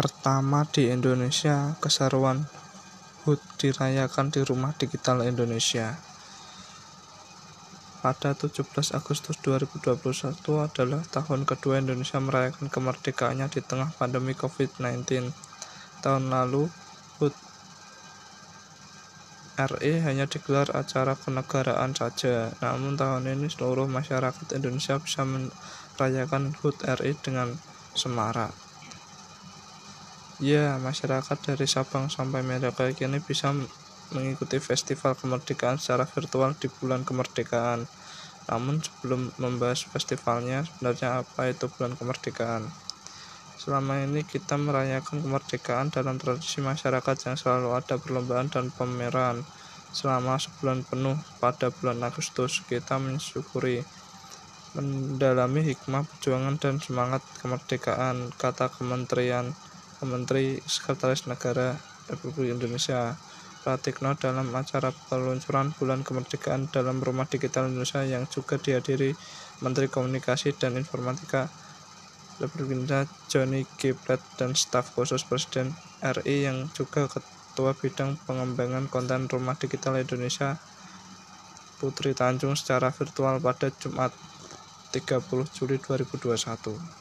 pertama di Indonesia, keseruan HUT dirayakan di Rumah Digital Indonesia. Pada 17 Agustus 2021 adalah tahun kedua Indonesia merayakan kemerdekaannya di tengah pandemi COVID-19. Tahun lalu, HUT RI hanya digelar acara kenegaraan saja. Namun tahun ini seluruh masyarakat Indonesia bisa merayakan HUT RI dengan semarak. Ya, masyarakat dari Sabang sampai Merauke kini bisa mengikuti festival kemerdekaan secara virtual di bulan kemerdekaan. Namun sebelum membahas festivalnya, sebenarnya apa itu bulan kemerdekaan? Selama ini kita merayakan kemerdekaan dalam tradisi masyarakat yang selalu ada perlombaan dan pameran. Selama sebulan penuh pada bulan Agustus, kita mensyukuri mendalami hikmah perjuangan dan semangat kemerdekaan, kata Kementerian Menteri Sekretaris Negara Republik Indonesia Pratikno dalam acara peluncuran Bulan Kemerdekaan dalam Rumah Digital Indonesia yang juga dihadiri Menteri Komunikasi dan Informatika Republik Indonesia Johnny G. Platt dan staf khusus Presiden RI yang juga Ketua Bidang Pengembangan Konten Rumah Digital Indonesia Putri Tanjung secara virtual pada Jumat 30 Juli 2021.